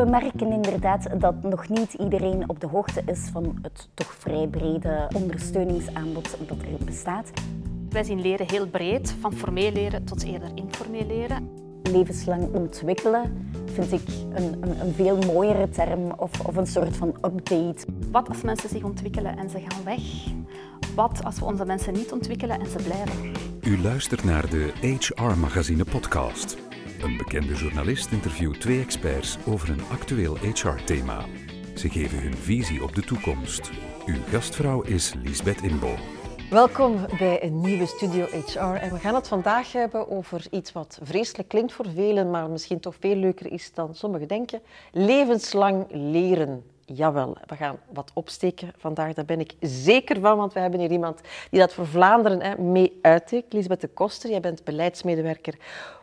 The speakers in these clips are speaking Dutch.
We merken inderdaad dat nog niet iedereen op de hoogte is van het toch vrij brede ondersteuningsaanbod dat er bestaat. Wij zien leren heel breed, van formeel leren tot eerder informeel leren. Levenslang ontwikkelen vind ik een, een, een veel mooiere term of, of een soort van update. Wat als mensen zich ontwikkelen en ze gaan weg? Wat als we onze mensen niet ontwikkelen en ze blijven? U luistert naar de HR Magazine podcast. Een bekende journalist interviewt twee experts over een actueel HR-thema. Ze geven hun visie op de toekomst. Uw gastvrouw is Lisbeth Inbo. Welkom bij een nieuwe Studio HR. En we gaan het vandaag hebben over iets wat vreselijk klinkt voor velen, maar misschien toch veel leuker is dan sommigen denken. Levenslang leren. Jawel, we gaan wat opsteken vandaag, daar ben ik zeker van, want we hebben hier iemand die dat voor Vlaanderen hè, mee uitdeelt. Lisbeth de Koster, jij bent beleidsmedewerker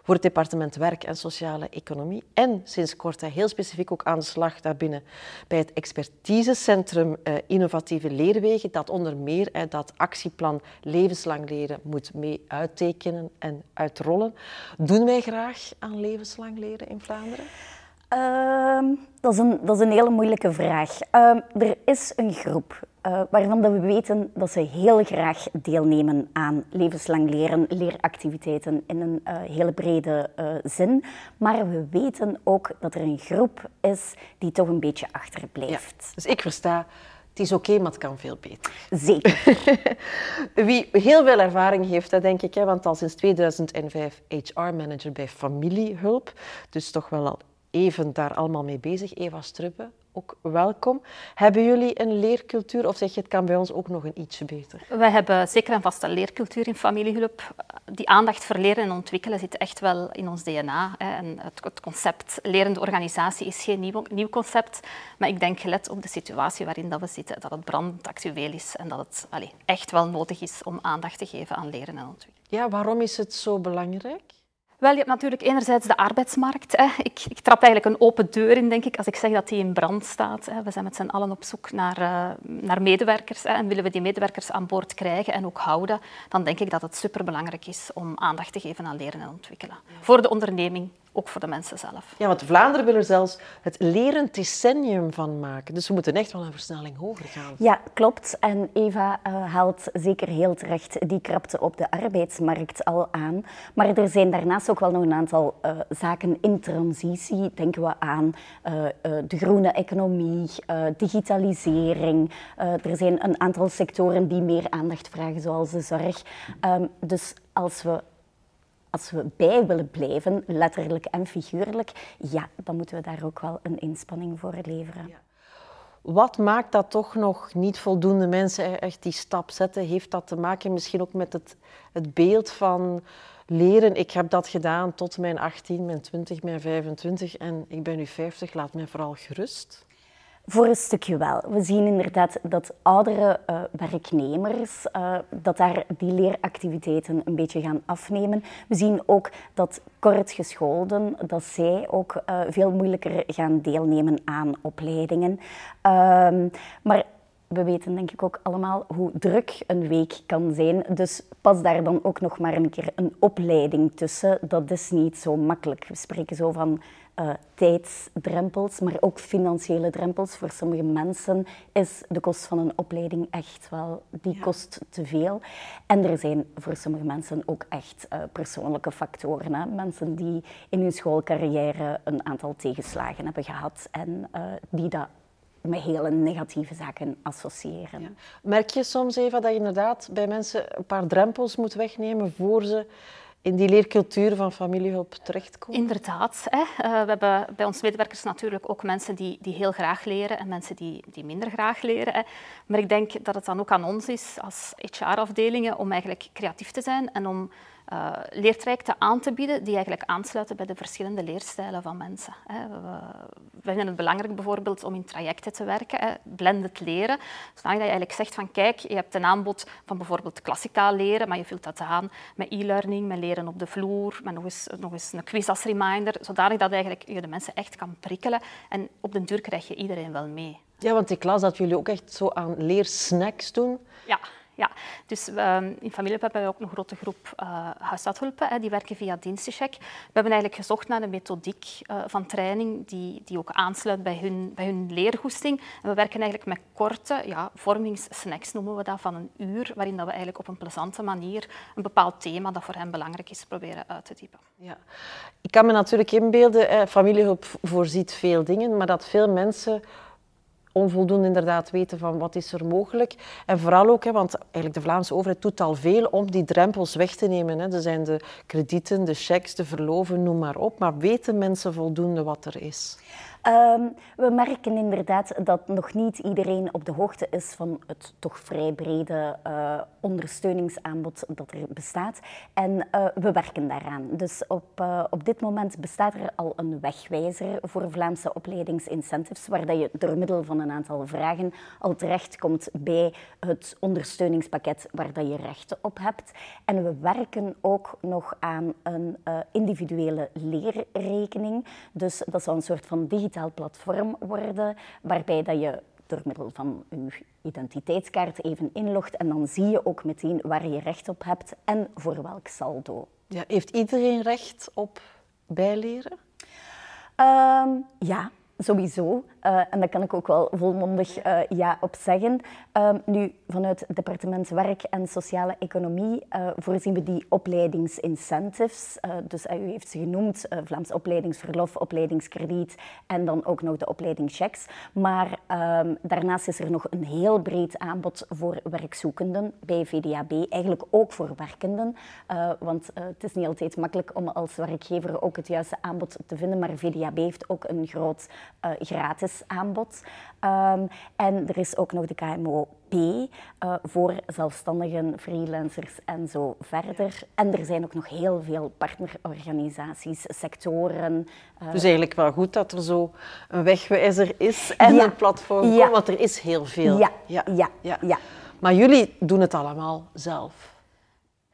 voor het departement Werk en Sociale Economie en sinds kort heel specifiek ook aan de slag daarbinnen bij het expertisecentrum uh, Innovatieve Leerwegen, dat onder meer hè, dat actieplan levenslang leren moet mee uittekenen en uitrollen. Doen wij graag aan levenslang leren in Vlaanderen? Ehm, dat, is een, dat is een hele moeilijke vraag. Ehm, er is een groep uh, waarvan we weten dat ze heel graag deelnemen aan levenslang leren, leeractiviteiten in een uh, hele brede uh, zin. Maar we weten ook dat er een groep is die toch een beetje achterblijft. Ja, dus ik versta, het is oké, okay, maar het kan veel beter. Zeker. Wie heel veel ervaring heeft, dat denk ik, hè, want al sinds 2005 HR-manager bij Familiehulp, dus toch wel al even daar allemaal mee bezig. Eva Struppe, ook welkom. Hebben jullie een leercultuur of zeg je het kan bij ons ook nog een ietsje beter? Wij hebben zeker een vaste leercultuur in familiehulp. Die aandacht voor leren en ontwikkelen zit echt wel in ons DNA. En het, concept lerende organisatie is geen nieuw, nieuw, concept, maar ik denk gelet op de situatie waarin dat we zitten, dat het brandend actueel is en dat het allez, echt wel nodig is om aandacht te geven aan leren en ontwikkelen. Ja, waarom is het zo belangrijk? Wel, je hebt natuurlijk enerzijds de arbeidsmarkt. Hè. Ik, ik, trap eigenlijk een open deur in, denk ik, als ik zeg dat die in brand staat. Hè. We zijn met z'n allen op zoek naar, uh, naar medewerkers. Hè. En willen we die medewerkers aan boord krijgen en ook houden, dan denk ik dat het superbelangrijk is om aandacht te geven aan leren en ontwikkelen. Voor de onderneming, ook voor de mensen zelf. Ja, want Vlaanderen wil er zelfs het lerend decennium van maken. Dus we moeten echt wel een versnelling hoger gaan. Ja, klopt. En Eva uh, haalt zeker heel terecht die krapte op de arbeidsmarkt al aan. Maar er zijn daarnaast ook wel nog een aantal uh, zaken in transitie. Denken we aan uh, de groene economie, digitalisering. er zijn een aantal sectoren die meer aandacht vragen, zoals de zorg. Um, dus als we als we bij willen blijven, letterlijk en figuurlijk, ja, dan moeten we daar ook wel een inspanning voor leveren. Wat maakt dat toch nog niet voldoende mensen echt die stap zetten? Heeft dat te maken misschien ook met het, het beeld van leren? Ik heb dat gedaan tot mijn 18, mijn 20, mijn 25 en ik ben nu 50. Laat mij vooral gerust. Voor een stukje wel. We zien inderdaad dat oudere uh, werknemers, uh, dat daar die leeractiviteiten een beetje gaan afnemen. We zien ook dat kortgescholden, dat zij ook uh, veel moeilijker gaan deelnemen aan opleidingen. Um, maar we weten denk ik ook allemaal hoe druk een week kan zijn. Dus pas daar dan ook nog maar een keer een opleiding tussen. Dat is niet zo makkelijk. We spreken zo van uh, tijdsdrempels, maar ook financiële drempels. Voor sommige mensen is de kost van een opleiding echt wel, die kost te veel. En er zijn voor sommige mensen ook echt uh, persoonlijke factoren. Hè? Mensen die in hun schoolcarrière een aantal tegenslagen hebben gehad en uh, die dat met hele negatieve zaken associëren. Ja. Merk je soms, Eva, dat je inderdaad bij mensen een paar drempels moet wegnemen voor ze in die leercultuur van familiehulp terechtkomen? Inderdaad. Hè. Uh, we hebben bij ons medewerkers natuurlijk ook mensen die, die heel graag leren en mensen die, die minder graag leren. Hè. Maar ik denk dat het dan ook aan ons is als HR-afdelingen om eigenlijk creatief te zijn en om uh, leertrajecten aan te bieden die eigenlijk aansluiten bij de verschillende leerstijlen van mensen. Hè. We, we, vinden het belangrijk bijvoorbeeld om in trajecten te werken, hè, blended leren. Zodat je eigenlijk zegt van kijk, je hebt een aanbod van bijvoorbeeld klassikaal leren, maar je vult dat aan met e-learning, met leren op de vloer, met nog eens, nog eens een quiz als reminder, zodanig dat eigenlijk je de mensen echt kan prikkelen. En op den duur krijg je iedereen wel mee. Ja, want ik las dat jullie ook echt zo aan leersnacks doen. Ja. Ja, dus ehm, in Familiep hebben we ook een grote groep uh, huishoudhulpen, die werken via dienstencheck. We hebben eigenlijk gezocht naar een methodiek uh, van training die, die ook aansluit bij hun, bij hun leergoesting. En we werken eigenlijk met korte ja, vormingssnacks, noemen we dat, van een uur, waarin dat we eigenlijk op een plezante manier een bepaald thema dat voor hen belangrijk is proberen uit te diepen. Ja. Ik kan me natuurlijk inbeelden, eh, familiehulp voorziet veel dingen, maar dat veel mensen onvoldoende inderdaad weten van wat is er mogelijk. En vooral ook, hè, want eigenlijk de Vlaamse overheid doet al veel om die drempels weg te nemen. Hè. Er zijn de kredieten, de checks, de verloven, noem maar op. Maar weten mensen voldoende wat er is? Ehm, we merken inderdaad dat nog niet iedereen op de hoogte is van het toch vrij brede uh, ondersteuningsaanbod dat er bestaat. En uh, we werken daaraan. Dus op, uh, op dit moment bestaat er al een wegwijzer voor Vlaamse opleidingsincentives, waar dat je door middel van een aantal vragen al terechtkomt bij het ondersteuningspakket waar dat je recht op hebt. En we werken ook nog aan een individuele leerrekening. Dus dat zal een soort van digitale platform worden, waarbij dat je door middel van je identiteitskaart even inlogt en dan zie je ook meteen waar je recht op hebt en voor welk saldo. Ja, heeft iedereen recht op bijleren? Um, ja, sowieso. Uh, en daar kan ik ook wel volmondig uh, ja op zeggen. Uh, nu, vanuit het departement Werk en Sociale Economie uh, voorzien we die opleidingsincentives. dus u heeft ze genoemd, Vlaams opleidingsverlof, opleidingskrediet en dan ook nog de opleidingschecks. Maar ehm, daarnaast is er nog een heel breed aanbod voor werkzoekenden bij VDAB, eigenlijk ook voor werkenden. want het is niet altijd makkelijk om als werkgever ook het juiste aanbod te vinden, maar VDAB heeft ook een groot gratis aanbod. Um, en er is ook nog de KMO P uh, voor zelfstandigen, freelancers en zo verder. En er zijn ook nog heel veel partnerorganisaties, sectoren. Uh, dus eigenlijk wel goed dat er zo een wegwijzer is en ja. een platform ja. want er is heel veel. Ja. Ja. Ja. ja. ja. Maar jullie doen het allemaal zelf.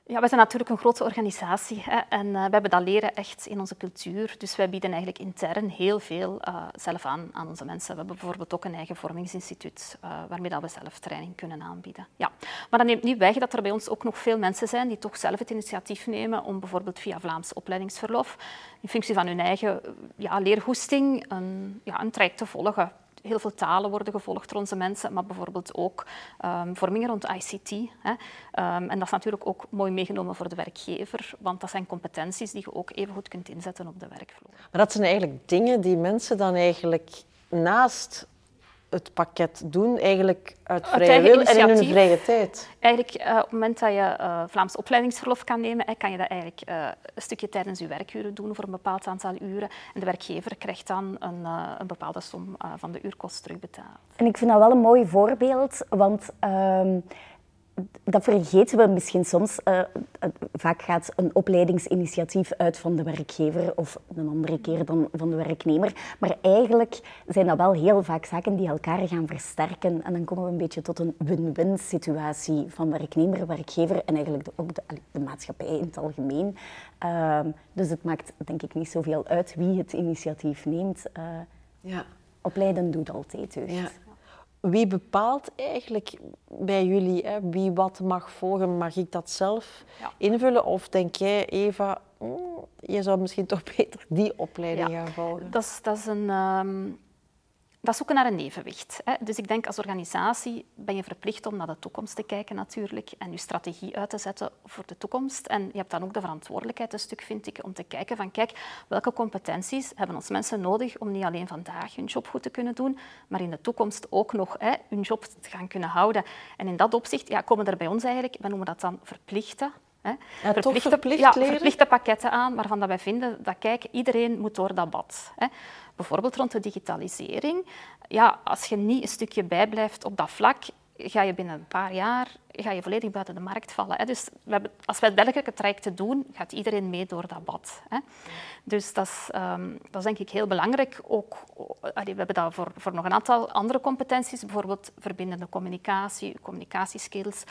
Ja, we zijn natuurlijk een grote organisatie hè, en uh, we hebben dat leren echt in onze cultuur. Dus wij bieden eigenlijk intern heel veel uh, zelf aan aan onze mensen. We hebben bijvoorbeeld ook een eigen vormingsinstituut uh, waarmee dat we zelf training kunnen aanbieden. Ja. Maar dat neemt niet weg dat er bij ons ook nog veel mensen zijn die toch zelf het initiatief nemen om bijvoorbeeld via Vlaams opleidingsverlof in functie van hun eigen ja, leergoesting een, ja, een traject te volgen heel veel talen worden gevolgd door onze mensen, maar bijvoorbeeld ook um, vormingen rond ICT. Hè. Um, en dat is natuurlijk ook mooi meegenomen voor de werkgever, want dat zijn competenties die je ook even goed kunt inzetten op de werkvloer. Maar dat zijn eigenlijk dingen die mensen dan eigenlijk naast het pakket doen, eigenlijk uit vrije wil en in hun vrije tijd? Eigenlijk, uh, op het moment dat je uh, Vlaams opleidingsverlof kan nemen, kan je dat eigenlijk uh, een stukje tijdens je werkuren doen voor een bepaald aantal uren. En de werkgever krijgt dan een, een bepaalde som van de uurkost terugbetaald. En ik vind dat wel een mooi voorbeeld, want ehm, dat vergeten we misschien soms. Uh, vaak gaat een opleidingsinitiatief uit van de werkgever of een andere keer dan van de werknemer. Maar eigenlijk zijn dat wel heel vaak zaken die elkaar gaan versterken. En dan komen we een beetje tot een win-win situatie van werknemer, werkgever en eigenlijk ook de, de maatschappij in het algemeen. Uh, dus het maakt denk ik niet zoveel uit wie het initiatief neemt. Uh, ja. Opleiden doet altijd deugd. Ja. Wie bepaalt eigenlijk bij jullie hè, wie wat mag volgen? Mag ik dat zelf invullen? Of denk jij, Eva, mm, je zou misschien toch beter die opleiding gaan volgen? Dat is, dat is een... Um dat zoeken naar een evenwicht. Hè. Dus ik denk als organisatie ben je verplicht om naar de toekomst te kijken natuurlijk en je strategie uit te zetten voor de toekomst. En je hebt dan ook de verantwoordelijkheid, een stuk vind ik, om te kijken van kijk, welke competenties hebben ons mensen nodig om niet alleen vandaag hun job goed te kunnen doen, maar in de toekomst ook nog hè, hun job te gaan kunnen houden. En in dat opzicht ja, komen er bij ons eigenlijk, we noemen dat dan verplichte Hè. Ja, verplichte, verplicht ja, verplichte pakketten aan waarvan dat wij vinden dat kijk, iedereen moet door dat bad. Hè. Bijvoorbeeld rond de digitalisering. Ja, als je niet een stukje bijblijft op dat vlak, ga je binnen een paar jaar ga je volledig buiten de markt vallen. Hè. Dus we hebben, als wij dergelijke trajecten doen, gaat iedereen mee door dat bad. Hè. Dus dat is, um, dat denk ik heel belangrijk. Ook, we hebben dat voor, voor nog een aantal andere competenties, bijvoorbeeld verbindende communicatie, communicatieskills,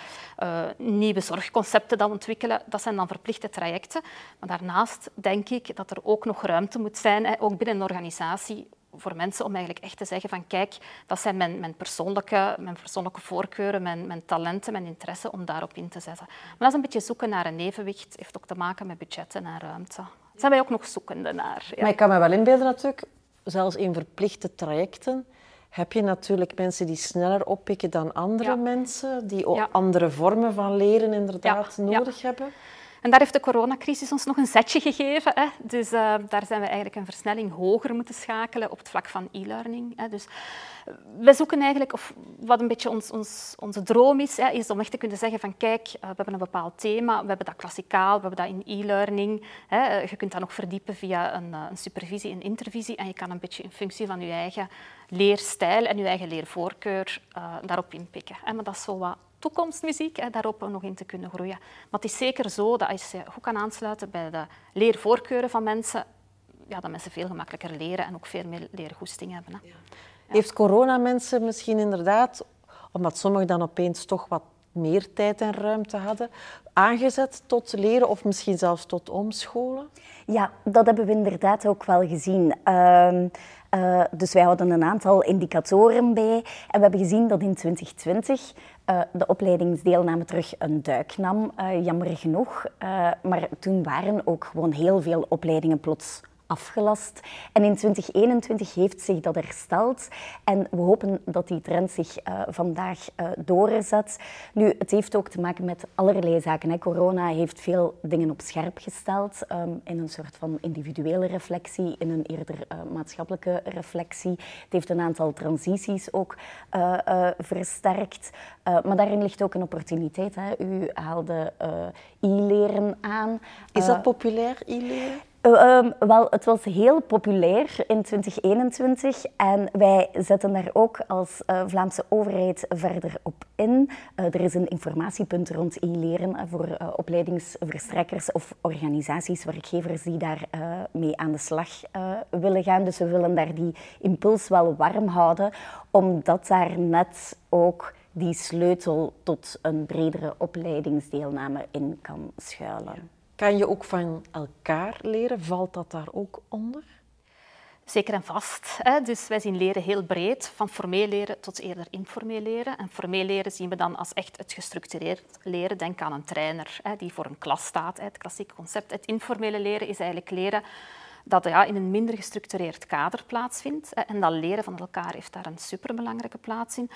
uh, nieuwe zorgconcepten ontwikkelen. Dat zijn dan verplichte trajecten. Maar daarnaast denk ik dat er ook nog ruimte moet zijn, hè, ook binnen een organisatie, voor mensen om eigenlijk echt te zeggen van kijk, dat zijn mijn, mijn, persoonlijke, mijn persoonlijke voorkeuren, mijn, mijn talenten, mijn interesse om daarop in te zetten. Maar dat is een beetje zoeken naar een evenwicht, heeft ook te maken met budgetten en ruimte. Daar zijn wij ook nog zoekende naar. Ja. Maar ik kan me wel inbeelden natuurlijk, zelfs in verplichte trajecten, heb je natuurlijk mensen die sneller oppikken dan andere mensen, die ook andere vormen van leren inderdaad nodig hebben. En daar heeft de coronacrisis ons nog een zetje gegeven. Hè. Dus uh, daar zijn we eigenlijk een versnelling hoger moeten schakelen op het vlak van e-learning. Dus we zoeken eigenlijk, of wat een beetje ons, ons, onze droom is, hè, is om echt te kunnen zeggen van kijk, uh, we hebben een bepaald thema, we hebben dat klassikaal, we hebben dat in e-learning. Je kunt dat nog verdiepen via een, een supervisie, een intervisie en je kan een beetje in functie van je eigen leerstijl en je eigen leervoorkeur daarop inpikken. Maar dat is zo wat toekomstmuziek, hè, daarop nog in te kunnen groeien. Maar het is zeker zo dat als je goed kan aansluiten bij de leervoorkeuren van mensen, ja, dat mensen veel gemakkelijker leren en ook veel meer leergoesting hebben. Hè. Ja. Heeft corona mensen misschien inderdaad, omdat sommigen dan opeens toch wat meer tijd en ruimte hadden, aangezet tot leren of misschien zelfs tot omscholen? Ja, dat hebben we inderdaad ook wel gezien. Uh, uh, dus wij hadden een aantal indicatoren bij en we hebben gezien dat in 2020 uh, de opleidingsdeelname terug een duik nam, uh, jammer genoeg. maar toen waren ook gewoon heel veel opleidingen plots afgelast. En in 2021 heeft zich dat hersteld en we hopen dat die trend zich uh, vandaag uh, doorzet. Nu, het heeft ook te maken met allerlei zaken. Hè. Corona heeft veel dingen op scherp gesteld um, in een soort van individuele reflectie, in een eerder uh, maatschappelijke reflectie. Het heeft een aantal transities ook versterkt. maar daarin ligt ook een opportuniteit. Hè. U haalde e-leren aan. Is dat populair, e-leren? Uh, wel, het was heel populair in 2021 en wij zetten daar ook als uh, Vlaamse overheid verder op in. Uh, er is een informatiepunt rond e-leren voor opleidingsverstrekkers of organisaties, werkgevers die daar mee aan de slag willen gaan. Dus we willen daar die impuls wel warm houden, omdat daar net ook die sleutel tot een bredere opleidingsdeelname in kan schuilen. Kan je ook van elkaar leren? Valt dat daar ook onder? Zeker en vast. Dus wij zien leren heel breed, van formeel leren tot eerder informeel leren. En formeel leren zien we dan als echt het gestructureerd leren. Denk aan een trainer die voor een klas staat, het klassieke concept. Het informele leren is eigenlijk leren dat ja, in een minder gestructureerd kader plaatsvindt. En dat leren van elkaar heeft daar een superbelangrijke plaats in.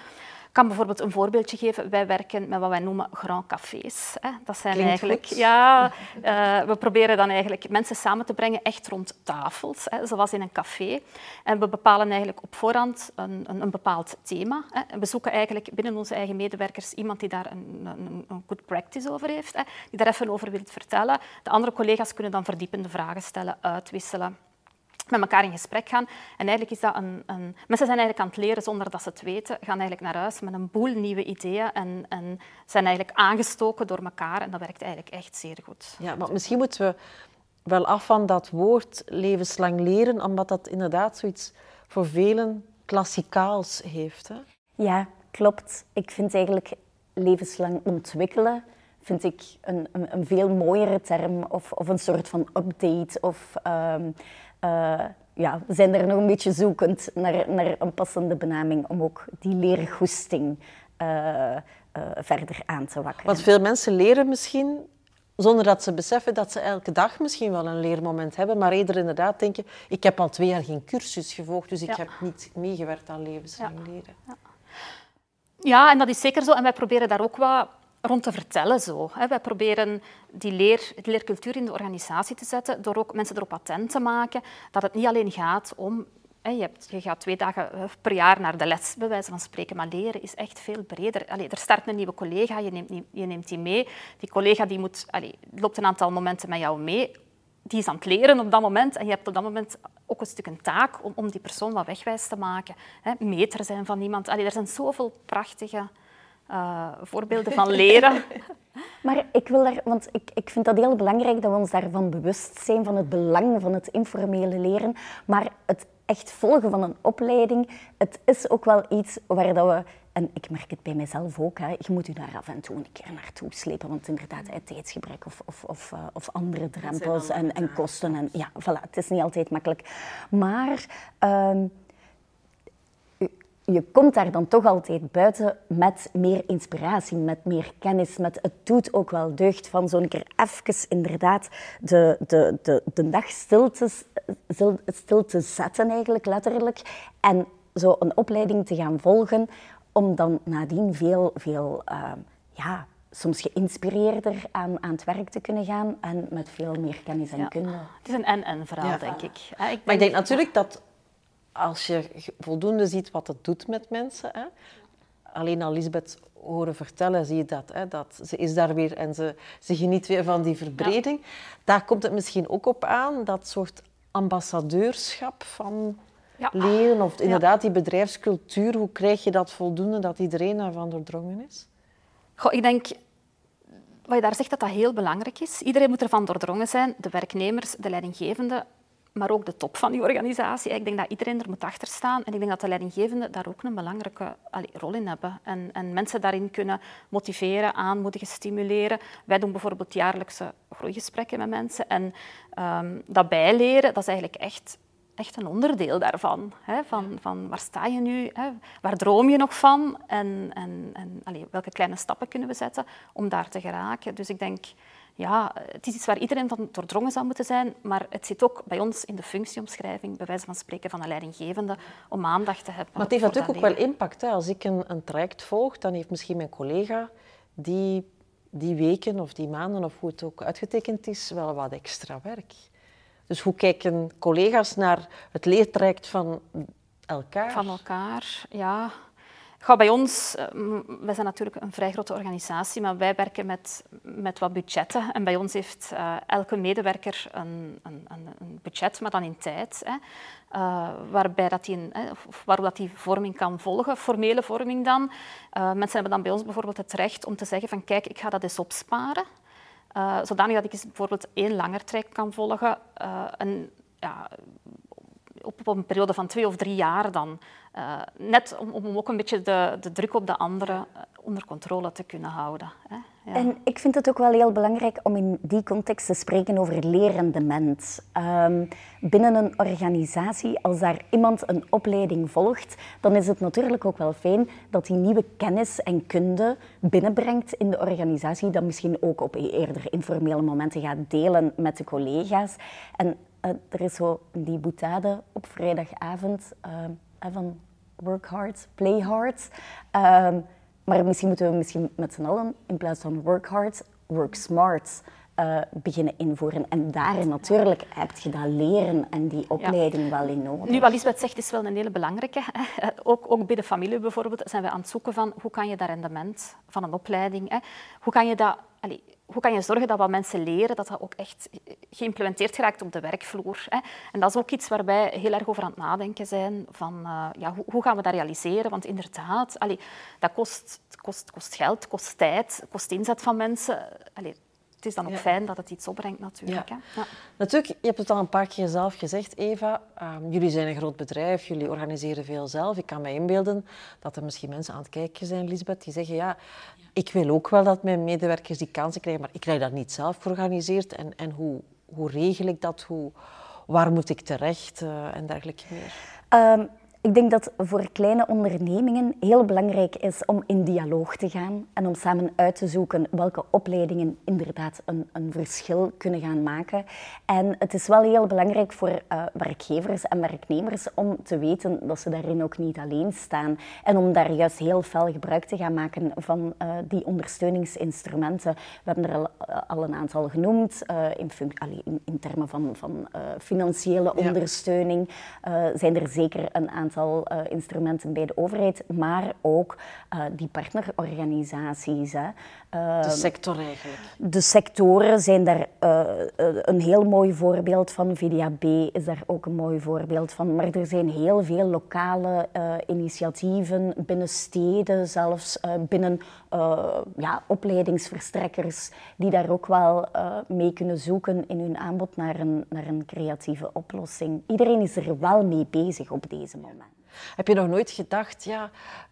Ik kan bijvoorbeeld een voorbeeldje geven. Wij werken met wat wij noemen grand cafés. Dat zijn eigenlijk, ja, uh, we proberen dan eigenlijk mensen samen te brengen echt rond tafels, hè, zoals in een café. En we bepalen eigenlijk op voorhand een, een, een bepaald thema. Hè. En we zoeken eigenlijk binnen onze eigen medewerkers iemand die daar een, een, een good practice over heeft, hè, die daar even over wil vertellen. De andere collega's kunnen dan verdiepende vragen stellen, uitwisselen met elkaar in gesprek gaan. En eigenlijk is dat een, een, Mensen zijn eigenlijk aan het leren zonder dat ze het weten, gaan eigenlijk naar huis met een boel nieuwe ideeën en, en zijn eigenlijk aangestoken door elkaar. En dat werkt eigenlijk echt zeer goed. Ja, maar misschien moeten we wel af van dat woord levenslang leren, omdat dat inderdaad zoiets voor velen klassikaals heeft. Hè? Ja, klopt. Ik vind eigenlijk levenslang ontwikkelen vind ik een, een, een veel mooiere term of, of een soort van update of... Um, uh, ja, we zijn er nog een beetje zoekend naar, naar een passende benaming om ook die leergoesting uh, uh, verder aan te wakkeren. Want veel mensen leren misschien zonder dat ze beseffen dat ze elke dag misschien wel een leermoment hebben, maar eerder inderdaad denken, ik heb al twee jaar geen cursus gevolgd, dus ik heb niet meegewerkt aan levenslang leren. Ja. ja, en dat is zeker zo. En wij proberen daar ook wat rond te vertellen. Zo. Wij proberen die leer, de leercultuur in de organisatie te zetten door ook mensen erop attent te maken dat het niet alleen gaat om... Je, hebt, je gaat twee dagen eh, per jaar naar de les, bij wijze van spreken, maar leren is echt veel breder. Allee, er start een nieuwe collega, je neemt, je neemt die mee. Die collega die moet, allee, loopt een aantal momenten met jou mee die is aan het leren op dat moment. En je hebt op dat moment ook een stuk een taak om, om die persoon wat wegwijs te maken. Hè, meter zijn van iemand. Allee, er zijn zoveel prachtige uh, voorbeelden van leren. maar ik wil daar, want ik, ik vind dat heel belangrijk dat we ons daarvan bewust zijn, van het belang van het informele leren. Maar het echt volgen van een opleiding, het is ook wel iets waar dat we en ik merk het bij mezelf ook. Hè. Je moet je daar af en toe een keer naartoe slepen. Want inderdaad, het tijdsgebrek of, of, of, uh, of andere drempels en, en, kosten. En, ja, voilà, het is niet altijd makkelijk. Maar um, je komt daar dan toch altijd buiten met meer inspiratie, met meer kennis, met het doet ook wel deugd van zo'n keer even inderdaad de, de, de, de dag stil te, stil te zetten eigenlijk, letterlijk. En zo een opleiding te gaan volgen, om dan nadien veel, veel uh, ja, soms geïnspireerder aan, aan het werk te kunnen gaan en met veel meer kennis en kunde. Het is een en-en verhaal, denk ik. ik denk, maar ik denk natuurlijk dat als je voldoende ziet wat het doet met mensen, hè, alleen al Lisbeth horen vertellen, zie je dat. Hè, dat ze is daar weer en ze, ze geniet weer van die verbreding. Daar komt het misschien ook op aan, dat soort ambassadeurschap van ja. leren, of inderdaad die bedrijfscultuur, hoe krijg je dat voldoende dat iedereen daarvan doordrongen is? Goh, ik denk wat je daar zegt, dat dat heel belangrijk is. Iedereen moet ervan doordrongen zijn, de werknemers, de leidinggevende, maar ook de top van die organisatie. Ik denk dat iedereen er moet achter staan. En ik denk dat de leidinggevenden daar ook een belangrijke rol in hebben. En, en, mensen daarin kunnen motiveren, aanmoedigen, stimuleren. Wij doen bijvoorbeeld jaarlijkse groeigesprekken met mensen. En um, dat bijleren, dat is eigenlijk echt echt een onderdeel daarvan. Hè? Van, van waar sta je nu? Hè? Waar droom je nog van? En, en, en welke kleine stappen kunnen we zetten om daar te geraken? Dus ik denk, ja, het is iets waar iedereen van doordrongen zou moeten zijn, maar het zit ook bij ons in de functieomschrijving, bij wijze van spreken van een leidinggevende, om aandacht te hebben. Maar het heeft natuurlijk ook wel impact. Hè? Als ik een, een traject volg, dan heeft misschien mijn collega die, die weken of die maanden, of hoe het ook uitgetekend is, wel wat extra werk. Dus hoe kijken collega's naar het leertraject van elkaar? Van elkaar, ja. Ga bij ons, eh, wij zijn natuurlijk een vrij grote organisatie, maar wij werken met, met wat budgetten. En bij ons heeft uh, elke medewerker een, een, een, budget, maar dan in tijd. Hè, uh, waarbij dat die, uh, waarop dat die vorming kan volgen, formele vorming dan. mensen hebben dan bij ons bijvoorbeeld het recht om te zeggen van kijk, ik ga dat eens opsparen. Zodanig dat ik eens bijvoorbeeld één langer traject kan volgen. En, ja, op, een periode van twee of drie jaar dan. Uh, net om, om ook een beetje de, de druk op de anderen onder controle te kunnen houden. Hè. Ja. En ik vind het ook wel heel belangrijk om in die context te spreken over lerende mens. Um, binnen een organisatie, als daar iemand een opleiding volgt, dan is het natuurlijk ook wel fijn dat die nieuwe kennis en kunde binnenbrengt in de organisatie, dat misschien ook op eerder informele momenten gaat delen met de collega's. En uh, er is zo die boetade op vrijdagavond uh, van work hard, play hard. Um, maar misschien moeten we misschien met z'n allen in plaats van work hard, work smart uh, beginnen invoeren. En daarin natuurlijk heb je dat leren en die opleiding wel in nodig. Nu, wat Lisbeth zegt, is wel een hele belangrijke. Ook, ook bij de familie bijvoorbeeld zijn we aan het zoeken van hoe kan je dat rendement van een opleiding, hè? hoe kan je dat... Allez, hoe kan je zorgen dat wat mensen leren, dat dat ook echt geïmplementeerd geraakt op de werkvloer. Hè? En dat is ook iets waar wij heel erg over aan het nadenken zijn. Van, uh, ja, hoe, hoe, gaan we dat realiseren? Want inderdaad, dat kost, kost, kost geld, kost tijd, kost inzet van mensen. Het is dan ook fijn dat het iets opbrengt natuurlijk. Ja. Hè? Ja. Natuurlijk, je hebt het al een paar keer zelf gezegd, Eva. Um, jullie zijn een groot bedrijf, jullie organiseren veel zelf. Ik kan me inbeelden dat er misschien mensen aan het kijken zijn, Lisbeth, die zeggen, ja, ik wil ook wel dat mijn medewerkers die kansen krijgen, maar ik krijg dat niet zelf georganiseerd. En, en hoe, hoe regel ik dat? Hoe, waar moet ik terecht uh, en dergelijke meer? Um, ik denk dat voor kleine ondernemingen heel belangrijk is om in dialoog te gaan en om samen uit te zoeken welke opleidingen inderdaad een, een verschil kunnen gaan maken. En het is wel heel belangrijk voor uh, werkgevers en werknemers om te weten dat ze daarin ook niet alleen staan en om daar juist heel fel gebruik te gaan maken van uh, die ondersteuningsinstrumenten. We hebben er al, al een aantal genoemd in, in, in, termen van, van financiële ja. ondersteuning. zijn er zeker een aantal aantal uh, instrumenten bij de overheid, maar ook uh, die partnerorganisaties. Hè. Uh, de sector eigenlijk. De sectoren zijn daar een heel mooi voorbeeld van. VDAB is daar ook een mooi voorbeeld van. Maar er zijn heel veel lokale initiatieven binnen steden, zelfs binnen ja, opleidingsverstrekkers, die daar ook wel mee kunnen zoeken in hun aanbod naar een, naar een creatieve oplossing. Iedereen is er wel mee bezig op deze moment. Heb je nog nooit gedacht, ja,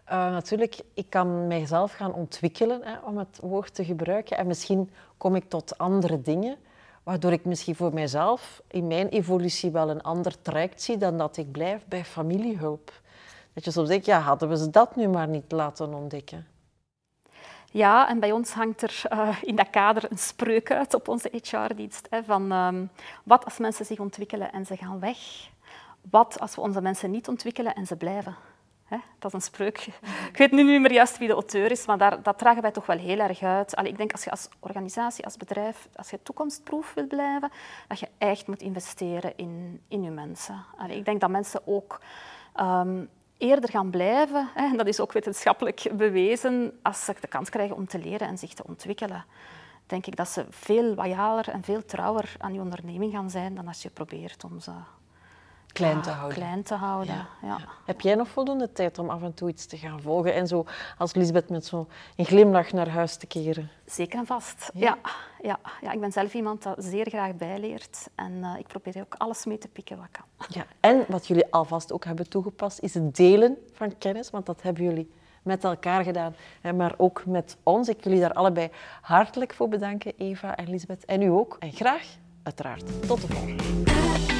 uh, natuurlijk, ik kan mijzelf gaan ontwikkelen, hè, om het woord te gebruiken, en misschien kom ik tot andere dingen, waardoor ik misschien voor mijzelf in mijn evolutie wel een ander traject zie dan dat ik blijf bij familiehulp. Dat je soms denkt, ja, hadden we ze dat nu maar niet laten ontdekken? Ja, en bij ons hangt er uh, in dat kader een spreuk uit op onze HR-dienst. Van um, wat als mensen zich ontwikkelen en ze gaan weg? Wat als we onze mensen niet ontwikkelen en ze blijven? Hè? Dat is een spreuk. Ik weet nu niet meer juist wie de auteur is, maar dat dragen wij toch wel heel erg uit. Allee, ik denk als je als organisatie, als bedrijf, als je toekomstproef wil blijven, dat je echt moet investeren in, in je mensen. Ik denk dat mensen ook um, eerder gaan blijven, hè, en dat is ook wetenschappelijk bewezen, als ze de kans krijgen om te leren en zich te ontwikkelen. Denk ik dat ze veel loyaler en veel trouwer aan je onderneming gaan zijn dan als je probeert om ze klein te houden. Klein te houden, ja. Heb jij nog voldoende tijd om af en toe iets te gaan volgen en zo als Lisbeth met zo'n glimlach naar huis te keren? Zeker en vast, ja. Ja, ja. ik ben zelf iemand dat zeer graag bijleert en uh, ik probeer ook alles mee te pikken wat kan. Ja. En wat jullie alvast ook hebben toegepast is het delen van kennis, want dat hebben jullie met elkaar gedaan, maar ook met ons. Ik wil jullie daar allebei hartelijk voor bedanken, Eva en Lisbeth. En u ook. En graag, uiteraard, tot de volgende.